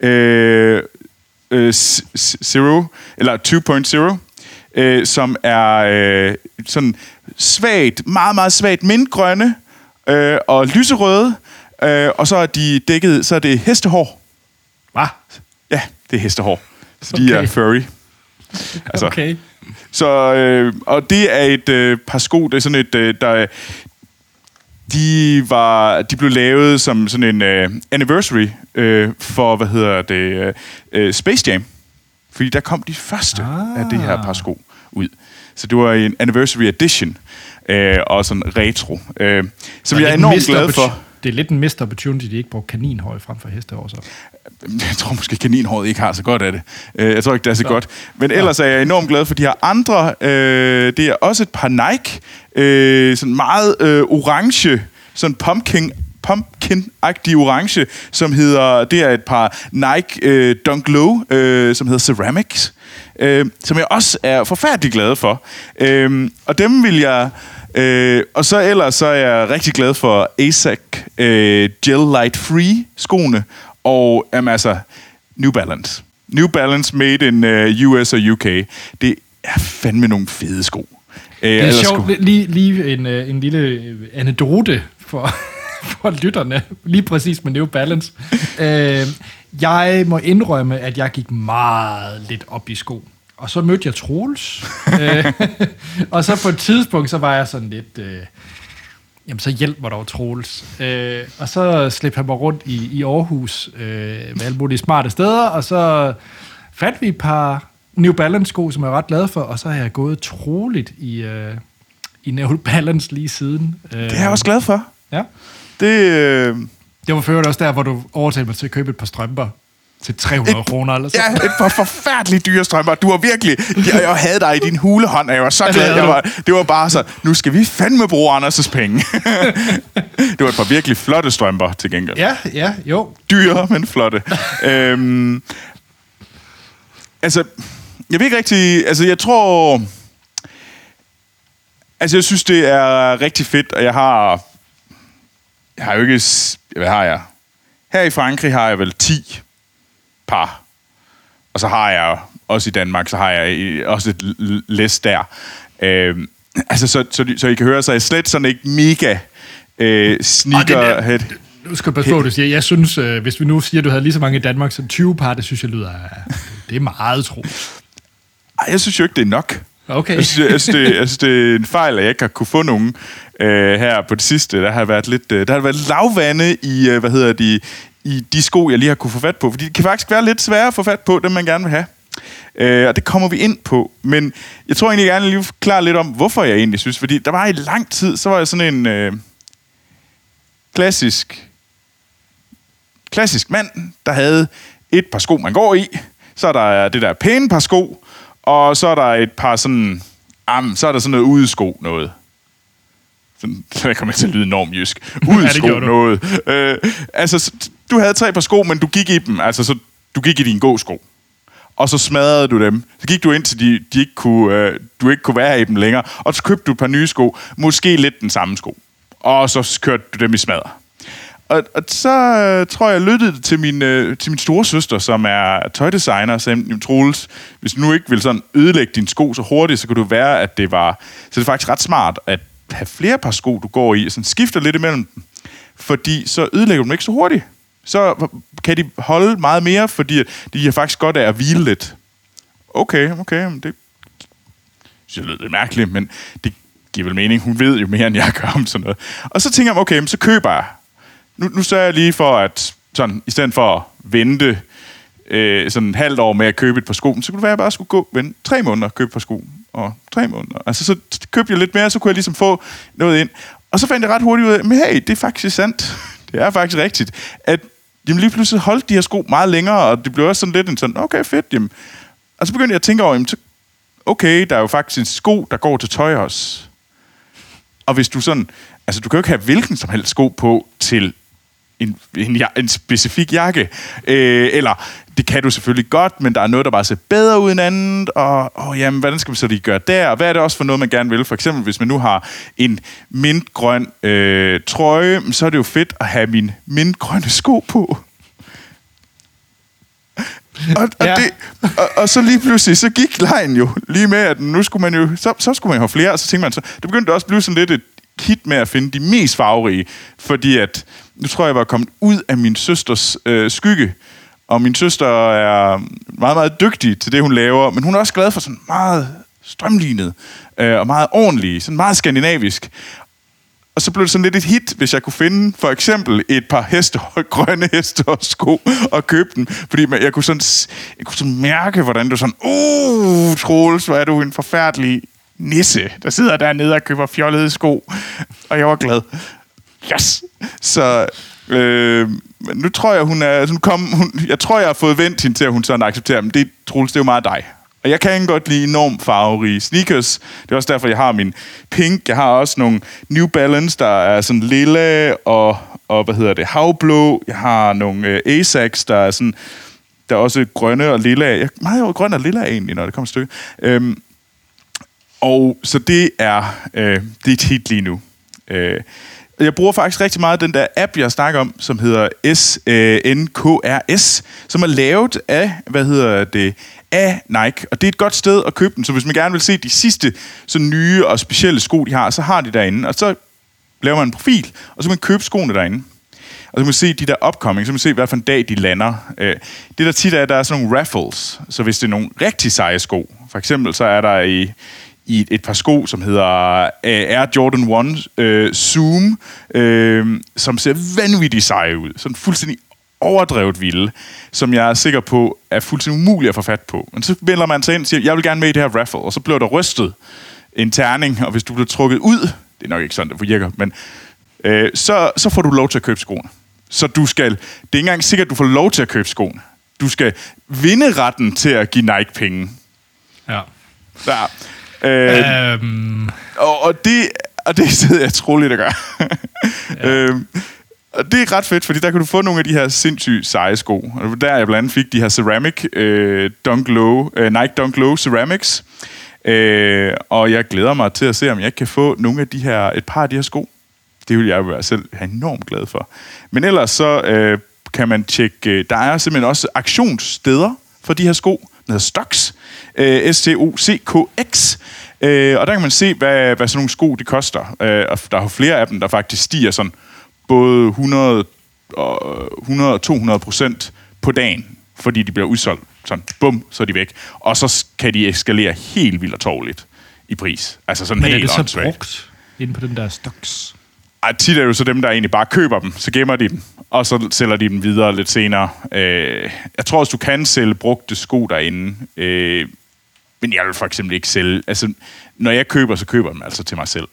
øh, øh, Zero, eller 2.0, øh, som er øh, sådan svagt, meget, meget svagt mintgrønne øh, og lyserøde, øh, og så er de dækket, så er det hestehår. Hvad? Ja, det er hestehår. Så de Okay. er furry. Altså, Okay. Så, øh, og det er et øh, par sko, det er sådan et, øh, der, de var, de blev lavet som sådan en øh, anniversary øh, for, hvad hedder det, øh, øh, Space Jam. Fordi der kom de første ah. af det her par sko ud. Så det var en anniversary edition, øh, og sådan retro, øh, som jeg er enormt glad for. Det er lidt en missed opportunity, de ikke brugte kaninhøj frem for hestehår. Så. Jeg tror måske, kaninhåret ikke har så godt af det. Øh, Jeg tror ikke, det er så godt. Men ellers er jeg enormt glad for de her andre. Øh, det er også et par Nike. Øh, sådan meget øh, orange. Sådan pumpkin pumpkin-agtig orange, som hedder, det er et par Nike øh, Dunk Low, øh, som hedder Ceramics, øh, som jeg også er forfærdelig glad for. Øh, og dem vil jeg... Øh, og så ellers så er jeg rigtig glad for ASAC øh, Gel Light Free skoene, og jamen, altså New Balance. New Balance made in uh, US og UK. Det er fandme nogle fede sko. Øh, Det er sjovt, sko- lige, lige en, øh, en lille øh, anekdote for, for lytterne, lige præcis med New Balance. øh, jeg må indrømme, at jeg gik meget lidt op i sko. Og så mødte jeg Troels. øh, og så på et tidspunkt, så var jeg sådan lidt... Øh, jamen, så hjælp mig dog, Troels. Øh, og så slæbte han mig rundt i, i Aarhus øh, med alle mulige smarte steder, og så fandt vi et par New Balance-sko, som jeg er ret glad for, og så har jeg gået troligt i, øh, i New Balance lige siden. Øh, det er jeg også glad for. Ja. Det, øh, Det var øvrigt også der, hvor du overtalte mig til at købe et par strømper til 300 kroner eller så. ja, et par forfærdeligt dyre strømper. Du var virkelig... Jeg, jeg havde dig i din hulehånd, og jeg var så glad. Jeg var, det var bare så... Nu skal vi fandme bruge Anders' penge. det var et par virkelig flotte strømper til gengæld. Ja, ja, jo. dyre, men flotte. øhm, altså, jeg ved ikke rigtig... Altså, jeg tror... Altså, jeg synes, det er rigtig fedt, og jeg har... Jeg har jo ikke... Hvad har jeg? Her i Frankrig har jeg vel 10 par. Og så har jeg også i Danmark, så har jeg også et l- læs der. Øhm, altså, så, så, så I kan høre, så er jeg slet sådan ikke mega øh, sneakerhead. Nu skal passe på, du siger. Jeg synes, øh, hvis vi nu siger, at du havde lige så mange i Danmark som 20 par, det synes jeg lyder... øh, Det er meget tro. Ej, jeg synes jo ikke, det er nok. Okay. Jeg synes, jeg, synes, det, jeg synes, det er en fejl, at jeg ikke har kunne få nogen øh, her på det sidste. Der har været lidt, øh, der har været lavvande i, øh, hvad hedder de, i de sko, jeg lige har kunne få fat på. Fordi det kan faktisk være lidt sværere at få fat på, dem man gerne vil have. Øh, og det kommer vi ind på. Men jeg tror egentlig, jeg gerne lige forklare lidt om, hvorfor jeg egentlig synes. Fordi der var i lang tid, så var jeg sådan en øh, klassisk klassisk mand, der havde et par sko, man går i. Så er der det der pæne par sko, og så er der et par sådan... Am, så er der sådan noget udesko noget. Sådan, det kommer til at lyde enormt jysk. Udesko du. noget. Øh, altså, du havde tre par sko, men du gik i dem. Altså, så du gik i dine gåsko. Og så smadrede du dem. Så gik du ind til de, de ikke kunne, øh, du ikke kunne være i dem længere. Og så købte du et par nye sko. Måske lidt den samme sko. Og så kørte du dem i smadre. Og, og så øh, tror jeg, jeg lyttede til min, øh, til min store søster, som er tøjdesigner, og sagde, Troels, hvis du nu ikke vil sådan ødelægge dine sko så hurtigt, så kunne det være, at det var... Så det er faktisk ret smart at have flere par sko, du går i, og sådan skifter lidt imellem dem. Fordi så ødelægger du dem ikke så hurtigt. Så kan de holde meget mere, fordi de har faktisk godt af at hvile lidt. Okay, okay, men det synes jeg lidt mærkeligt, men det giver vel mening. Hun ved jo mere, end jeg gør om sådan noget. Og så tænker jeg, okay, men så køber jeg. Nu, nu sørger jeg lige for, at sådan, i stedet for at vente øh, sådan et halvt år med at købe et par sko, så kunne det være, at jeg bare skulle gå vente tre måneder og købe et par sko. Og tre måneder. Altså, så købte jeg lidt mere, så kunne jeg ligesom få noget ind. Og så fandt jeg ret hurtigt ud af, men hey, det er faktisk sandt. Det er faktisk rigtigt. At jamen, lige pludselig holdt de her sko meget længere, og det blev også sådan lidt en sådan, okay, fedt, jamen. Og så begyndte jeg at tænke over, jamen, så, okay, der er jo faktisk en sko, der går til tøj også. Og hvis du sådan, altså du kan jo ikke have hvilken som helst sko på til en, en, ja- en specifik jakke. Øh, eller det kan du selvfølgelig godt, men der er noget, der bare ser bedre ud end andet. Og oh, jamen, hvordan skal man så lige gøre der? Og hvad er det også for noget, man gerne vil? For eksempel, hvis man nu har en mintgrøn øh, trøje, så er det jo fedt at have min mintgrønne sko på. Og, og, ja. det, og, og så lige pludselig, så gik lejen jo lige med, at nu skulle man jo, så, så skulle man jo have flere, og så tænkte man så, det begyndte også at blive sådan lidt et kit med at finde de mest farverige, fordi at, nu tror jeg, jeg var kommet ud af min søsters øh, skygge, og min søster er meget, meget dygtig til det, hun laver, men hun er også glad for sådan meget strømlignet øh, og meget ordentlig, sådan meget skandinavisk. Og så blev det sådan lidt et hit, hvis jeg kunne finde for eksempel et par heste, grønne heste og sko og købe dem. Fordi jeg kunne sådan, jeg kunne sådan mærke, hvordan du sådan, uh, Troels, hvor er du en forfærdelig nisse, der sidder dernede og køber fjollede sko. Og jeg var glad. Yes! Så øh, nu tror jeg, hun er sådan kom, hun, jeg tror, jeg har fået vendt hende til, at hun sådan accepterer, men det, Troels, det er jo meget dig. Og jeg kan godt lide enormt farverige sneakers. Det er også derfor, jeg har min pink. Jeg har også nogle New Balance, der er sådan lilla og, og hvad hedder det, havblå. Jeg har nogle øh, Asics, der er sådan, der er også grønne og lilla. Jeg er meget grøn og lilla egentlig, når det kommer til stykke. Øhm, og så det er, øh, det er et hit lige nu. Øh, jeg bruger faktisk rigtig meget den der app, jeg snakker om, som hedder SNKRS, øh, som er lavet af, hvad hedder det, af Nike. Og det er et godt sted at købe den, så hvis man gerne vil se de sidste så nye og specielle sko, de har, så har de derinde. Og så laver man en profil, og så kan man købe skoene derinde. Og så kan man se de der upcoming, så kan man se, hvad for en dag de lander. Øh, det der tit er, at der er sådan nogle raffles. Så hvis det er nogle rigtig seje sko, for eksempel så er der i, i et par sko, som hedder øh, Air Jordan 1 øh, Zoom, øh, som ser vanvittigt seje ud. Sådan fuldstændig overdrevet vilde, som jeg er sikker på er fuldstændig umuligt at få fat på. Men så melder man sig ind og siger, jeg vil gerne med i det her raffle, og så bliver der rystet en terning, og hvis du bliver trukket ud, det er nok ikke sådan, det virker, men øh, så, så får du lov til at købe skoene. Så du skal, det er ikke engang sikkert, at du får lov til at købe skoene. Du skal vinde retten til at give Nike penge. Ja. Der. Øh, Øhm, og, og det, og det sidder jeg troligt at gøre. Ja. øhm, og det er ret fedt, fordi der kan du få nogle af de her sindssygt seje sko. Og der jeg blandt andet fik de her ceramic øh, Dunk Low, øh, Nike Dunk Low Ceramics. Øh, og jeg glæder mig til at se, om jeg kan få nogle af de her, et par af de her sko. Det vil jeg være selv have enormt glad for. Men ellers så øh, kan man tjekke, øh, der er simpelthen også aktionssteder for de her sko. Hedder Stocks. Øh, S-T-O-C-K-X. Øh, og der kan man se, hvad, hvad sådan nogle sko de koster. Øh, og der er jo flere af dem, der faktisk stiger sådan både 100 og 100 og 200 procent på dagen, fordi de bliver udsolgt. Sådan, bum, så er de væk. Og så kan de eskalere helt vildt og tårligt i pris. Altså sådan men er helt det så åndssvagt. brugt inde på den der stocks? Ej, tit er det jo så dem, der egentlig bare køber dem, så gemmer de dem, og så sælger de dem videre lidt senere. Øh, jeg tror også, du kan sælge brugte sko derinde, øh, men jeg vil for eksempel ikke sælge... Altså, når jeg køber, så køber jeg dem altså til mig selv.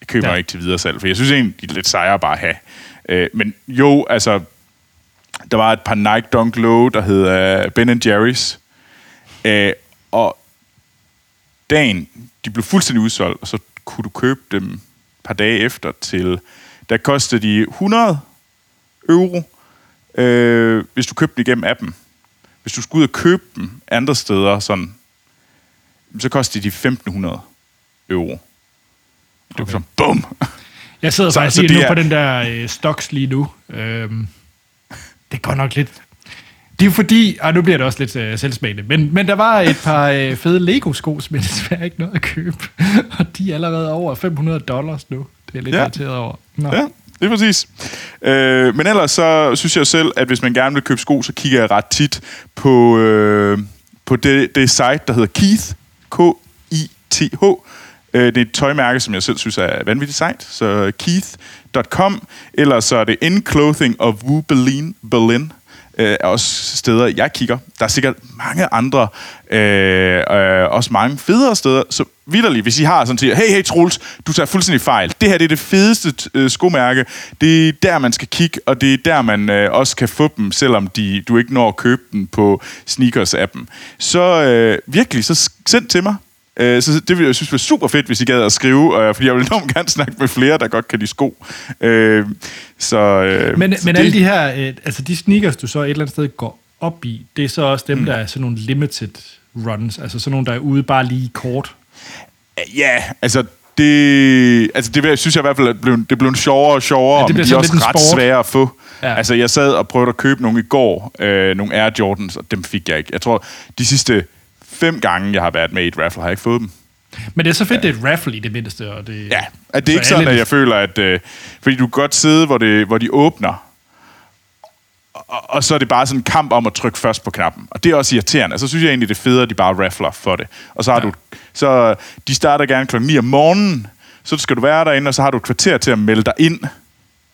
Jeg køber Ja. ikke til videre salg, for jeg synes egentlig, de er lidt sejere bare at have. Øh, men jo, altså, der var et par Nike Dunk Low, der hed uh, Ben Jerry's. Uh, og dagen, de blev fuldstændig udsolgt, og så kunne du købe dem et par dage efter til, der kostede de 100 euro, øh, hvis du købte dem igennem appen. Hvis du skulle ud og købe dem andre steder, sådan, så kostede de 1500 euro. Det var sådan, bum! Jeg sidder Så- faktisk så lige nu er- på den der øh, stocks lige nu. Øhm, det går nok lidt... Det er fordi, og nu bliver det også lidt øh, selvsmagende, men, men der var et par øh, fede Lego-sko, som jeg desværre ikke nåede at købe. Og de er allerede over 500 dollars nu. Det er jeg lidt ja. irriteret over. Nå. Ja, det er præcis. Øh, men ellers så synes jeg selv, at hvis man gerne vil købe sko, så kigger jeg ret tit på, øh, på det, det site, der hedder Keith. K-I-T-H. Øh, det er et tøjmærke, som jeg selv synes er vanvittigt sejt. Så keith.com. Eller så er det In Clothing of Wu Berlin. Berlin øh, er også steder, jeg kigger. Der er sikkert mange andre, øh, øh, også mange federe steder. Så vidderligt, hvis I har sådan til, hey, hey Troels, du tager fuldstændig fejl. Det her det er det fedeste øh, skomærke. Det er der, man skal kigge, og det er der, man øh, også kan få dem, selvom de, du ikke når at købe den på Sneakers-appen. Så øh, virkelig, så send til mig. Øh, Så det vil jeg synes var super fedt, hvis I gad at skrive, øh, fordi jeg vil enormt gerne snakke med flere, der godt kan lide sko. Øh, Så, øh, Men, så men det- alle de her, øh, altså de sneakers, du så et eller andet sted går op i, det er så også dem, mm. der er sådan nogle limited runs, altså sådan nogle, der er ude bare lige kort. Ja, altså det, altså det synes jeg i hvert fald, at blev, det blev sjovere og sjovere, Ja, ja, det men de er også en ret sport. svære at få. Ja. Ja. Altså jeg sad og prøvede at købe nogle i går, øh, nogle Air Jordans, og dem fik jeg ikke. Jeg tror, de sidste fem gange, jeg har været med i et raffle, har jeg ikke fået dem. Men det er så fedt, det er et raffle i det mindste. Og det, Ja, at det er ikke sådan, at jeg føler, at... Øh, fordi du kan godt sidde, hvor, det, hvor de åbner, og, og så er det bare sådan en kamp om at trykke først på knappen. Og det er også irriterende. Så synes jeg egentlig, det er federe, at de bare raffler for det. Og så har ja. du... Så de starter gerne klokken 9 om morgenen, så skal du være derinde, og så har du et kvarter til at melde dig ind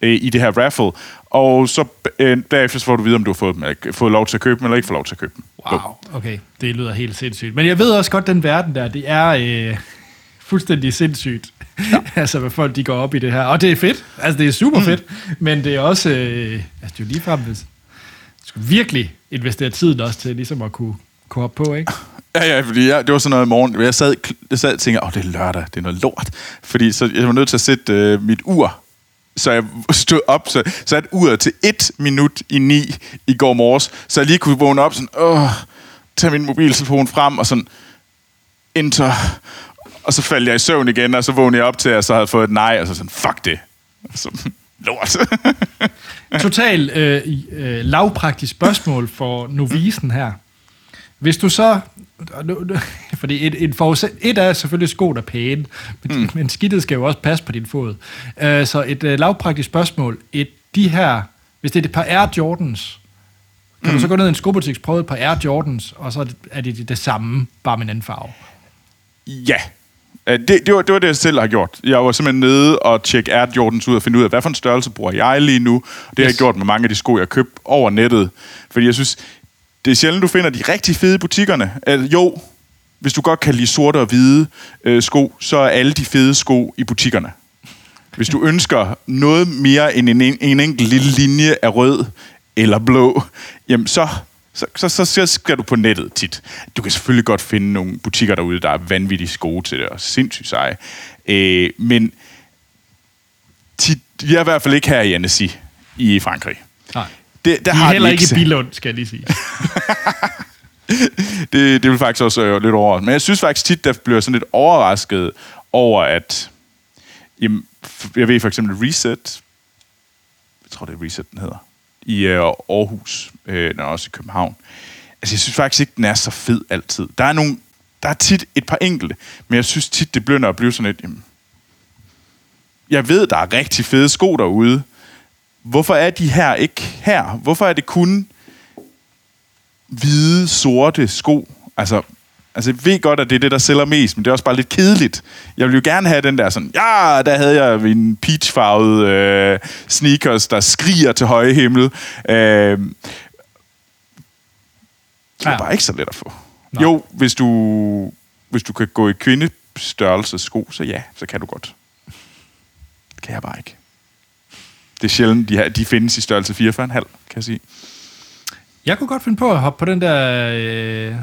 øh, i det her raffle. Og så øh, derefter så får du vide, om du har fået, dem, eller, fået lov til at købe dem, eller ikke får lov til at købe dem. Wow, okay. Det lyder helt sindssygt. Men jeg ved også godt, den verden der, det er øh, fuldstændig sindssygt. Ja. altså, hvad folk de går op i det her. Og det er fedt. Altså, det er super fedt. Men det er også... Øh, altså, det er jo ligefrem... hvis- virkelig investere tiden også til ligesom at kunne, kunne hoppe på, ikke? Ja, ja, fordi jeg, det var sådan noget i morgen. Jeg sad, jeg sad og tænkte, åh, det er lørdag, det er noget lort. Fordi så, jeg var nødt til at sætte øh, mit ur, så jeg stod op, så satte uret til et minut i ni i går morges, så jeg lige kunne vågne op sådan, åh, tage min mobiltelefon frem og sådan, enter, og så faldt jeg i søvn igen, og så vågnede jeg op til, at jeg så havde fået et nej, og så sådan, fuck det. Så, lort. Total øh, øh, lavpraktisk spørgsmål for novisen her. Hvis du så... Fordi et, et, forudsæt, et er selvfølgelig sko, der er pæne, men, mm. men skidtet skal jo også passe på din fod. Uh, så et uh, lavpraktisk spørgsmål. Et, de her, hvis det er et par Air Jordans, kan mm. du så gå ned i en skobutik, prøve et par Air Jordans, og så er det, er det det samme, bare med en anden farve? Ja. Øh, Det, det, var, det var det, jeg selv har gjort. Jeg var simpelthen nede og tjekke Air Jordans ud og finde ud af, hvad for en størrelse bruger jeg lige nu. Det har jeg gjort med mange af de sko, jeg har købt over nettet. Fordi jeg synes, det er sjældent, du finder de rigtig fede butikkerne. Altså, jo, hvis du godt kan lide sorte og hvide øh, sko, så er alle de fede sko i butikkerne. Hvis du ønsker noget mere end en, en, en enkelt lille linje af rød eller blå, jamen så, så, så, så, så skal du på nettet tit. Du kan selvfølgelig godt finde nogle butikker derude, der er vanvittigt gode til det, og sindssygt seje. Øh, men tit, jeg er i hvert fald ikke her i Annecy i Frankrig. Nej. Det, der De er har heller ikke i Bilund, skal jeg lige sige. det, det vil faktisk også øh, lidt over. Men jeg synes faktisk tit, der bliver sådan lidt overrasket over, at... Jamen, jeg ved for eksempel Reset, jeg tror det er Reset, den hedder, i øh, Aarhus, øh, og også i København. Altså, jeg synes faktisk ikke, den er så fed altid. Der er nogle, der er tit et par enkelte, men jeg synes tit, det begynder at blive sådan lidt, jamen, jeg ved, der er rigtig fede sko derude. Hvorfor er de her ikke her? Hvorfor er det kun hvide, sorte sko. Altså, altså, jeg ved godt, at det er det, der sælger mest, men det er også bare lidt kedeligt. Jeg vil jo gerne have den der sådan, ja, der havde jeg min peachfarvede øh, sneakers, der skriger til høje himmel. Øh, det er Ja. bare ikke så let at få. Nej. Jo, hvis du, hvis du kan gå i kvindestørrelse sko, så ja, så kan du godt. Det kan jeg bare ikke. Det er sjældent, de, her, de findes i størrelse 4,5, kan jeg sige. Jeg kunne godt finde på at hoppe på den der øh,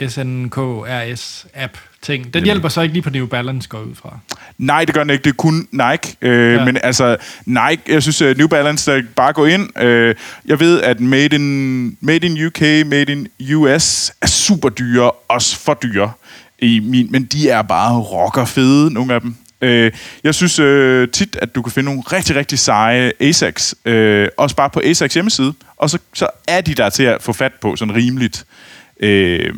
SNKRS-app ting. Den hjælper så ikke lige på New Balance, går ud fra. Nej, det gør den ikke. Det er kun Nike. Øh, Ja. ja. Men altså, Nike, jeg synes, uh, New Balance, der bare gå ind. Øh, jeg ved, at Made in, made in UK, Made in US er super dyre, også for dyre. I min, men de er bare rocker fede, nogle af dem. Øh, jeg synes øh, tit, at du kan finde nogle rigtig, rigtig seje ASICs, øh, også bare på ASICs hjemmeside, og så, så er de der til at få fat på, sådan rimeligt. Øh,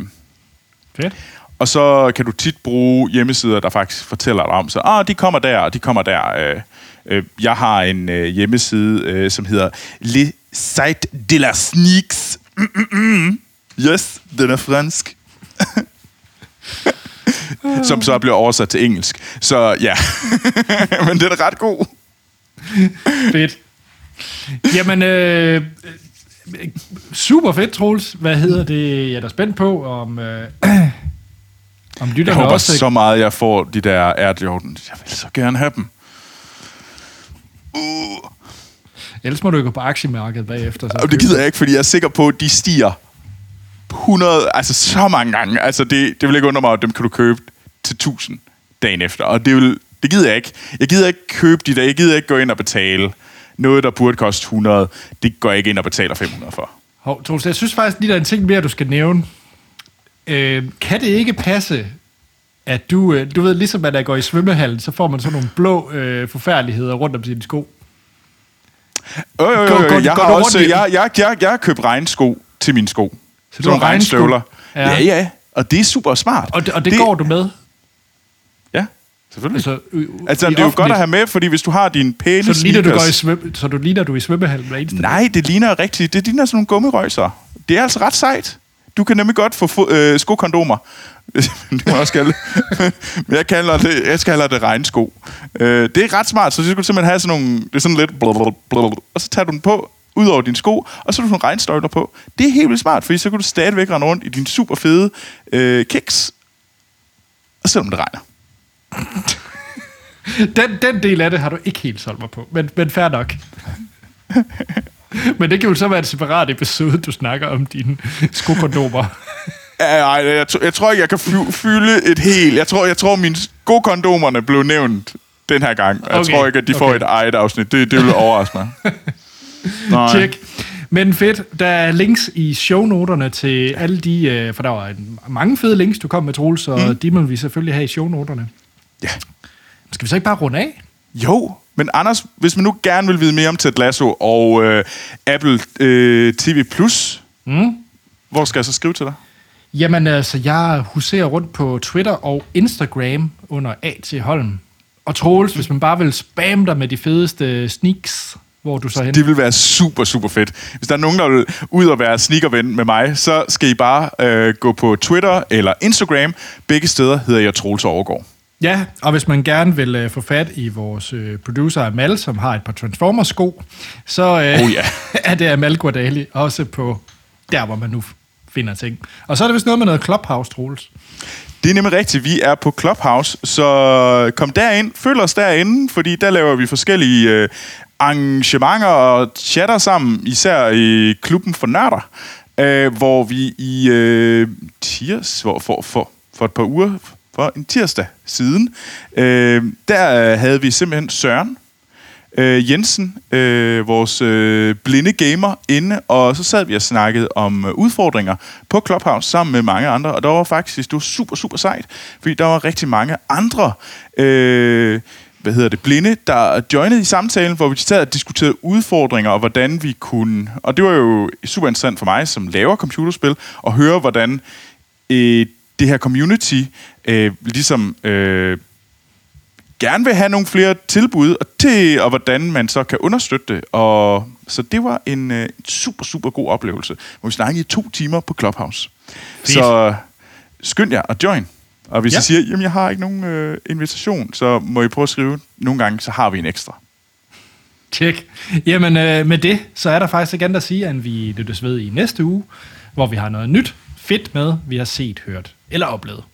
Fedt. og så kan du tit bruge hjemmesider, der faktisk fortæller dig om, så ah, de kommer der, og de kommer der. Øh, øh, jeg har en øh, hjemmeside, øh, som hedder Le Site de la Sneaks. Mm, mm, mm. Yes, den er fransk. som så bliver oversat til engelsk. Så ja, men den er ret god. Fedt. Jamen, øh, super fedt, Troels. Hvad hedder det? Jeg er da spændt på, om, øh, om Jeg håber også... så meget, jeg får de der Air Jordans. Jeg vil så gerne have dem. Ellers må du jo gå på aktiemarkedet bagefter. Så det gider jeg ikke, fordi jeg er sikker på, at de stiger 100, altså så mange gange. Altså det, det vil ikke undre mig, at dem kan du købe til 1000 dagen efter. Og det, vil, det gider jeg ikke. Jeg gider ikke købe de der. Jeg gider ikke gå ind og betale noget, der burde koste 100. Det går jeg ikke ind og betaler 500 for. Hov, Troels, jeg synes faktisk lige, der er en ting mere, du skal nævne. Øh, kan det ikke passe, at du, øh, du ved, ligesom at der går i svømmehallen, så får man sådan nogle blå øh, forfærdeligheder rundt om sine sko. Øh, øh, øh, går- jeg går har også, jeg, jeg, jeg, jeg har købt regnsko til mine sko. Så du har regnstøvler. Ja. ja, ja. Og det er super smart. Og det, og det, det går du med? Selvfølgelig. Altså, øh, Altså, det er jo godt at have med, fordi hvis du har dine pæne Så ligner, du går i sneakers- svøm, så du ligner, du er i svømmehallen hver eneste? Nej, det ligner rigtigt. Det ligner sådan nogle gummirøjser. Det er altså ret sejt. Du kan nemlig godt få fo- øh, skokondomer. det må jeg også kalde jeg kalder det, jeg kalder det regnsko. Øh, det er ret smart, så du skulle simpelthen have sådan nogle... Det er sådan lidt... Blablabla, og så tager du den på ud over dine sko, og så har du nogle regnstøjler på. Det er helt vildt smart, fordi så kan du stadigvæk rende rundt i din super fede øh, kiks, og selvom det regner. Den, den del af det har du ikke helt solgt mig på, men, men fair nok. men det kan jo så være et separat episode, du snakker om dine skokondomer. Nej, jeg, tr- jeg tror ikke, jeg kan fy- fylde et helt... Jeg tror, jeg tror mine skokondomerne blev nævnt den her gang. Jeg Okay, tror ikke, at de får okay. et eget afsnit. Det, det vil overraske mig. Nej. Tjek. Men fedt, der er links i shownoterne til alle de, øh, for der var mange fede links, du kom med, Troels, og mm. de må vi selvfølgelig have i shownoterne. Ja. Skal vi så ikke bare runde af? Jo, men Anders, hvis man nu gerne vil vide mere om Ted Lasso og øh, Apple øh, TV+, Mm. hvor skal jeg så skrive til dig? Jamen altså, jeg huserer rundt på Twitter og Instagram under A.T. Holm. Og Troels, hvis man bare vil spamme dig med de fedeste sneaks, hvor du så hen? Det vil være super, super fedt. Hvis der er nogen, der vil ud og være sneakerven med mig, så skal I bare øh, gå på Twitter eller Instagram. Begge steder hedder jeg Troels Overgaard. Ja, og hvis man gerne vil øh, få fat i vores øh, producer Amal, som har et par Transformers-sko, så øh, Oh ja. er det Amal Guadali også på der, hvor man nu finder ting. Og så er det vist noget med noget Clubhouse, Troels. Det er nemlig rigtigt. Vi er på Clubhouse, så kom derind. Følg os derinde, fordi der laver vi forskellige øh, arrangementer og chatter sammen, især i klubben for nørder, øh, hvor vi i øh, tirs, hvor, for, for, for et par uger, for en tirsdag siden, øh, der øh, havde vi simpelthen Søren, øh, Jensen, øh, vores øh, blinde gamer, inde, og så sad vi og snakkede om øh, udfordringer på Clubhouse sammen med mange andre, og der var faktisk, det var super, super sejt, fordi der var rigtig mange andre, øh, hvad hedder det, blinde, der joinede i samtalen, hvor vi sad og diskuterede udfordringer, og hvordan vi kunne, og det var jo super interessant for mig, som laver computerspil, at høre, hvordan øh, det her community øh, ligesom øh, gerne vil have nogle flere tilbud, og, til, og hvordan man så kan understøtte det. Og, så det var en øh, super, super god oplevelse, hvor vi snakkede i to timer på Clubhouse. Fedt. Så skynd jer at join. Og hvis ja. I siger, jamen jeg har ikke nogen øh, invitation, så må I prøve at skrive. Nogle gange, så har vi en ekstra. Tjek. Jamen øh, med det, så er der faktisk ikke andet at sige, end vi lyttes ved i næste uge, hvor vi har noget nyt fedt med, vi har set, hørt eller oplevet.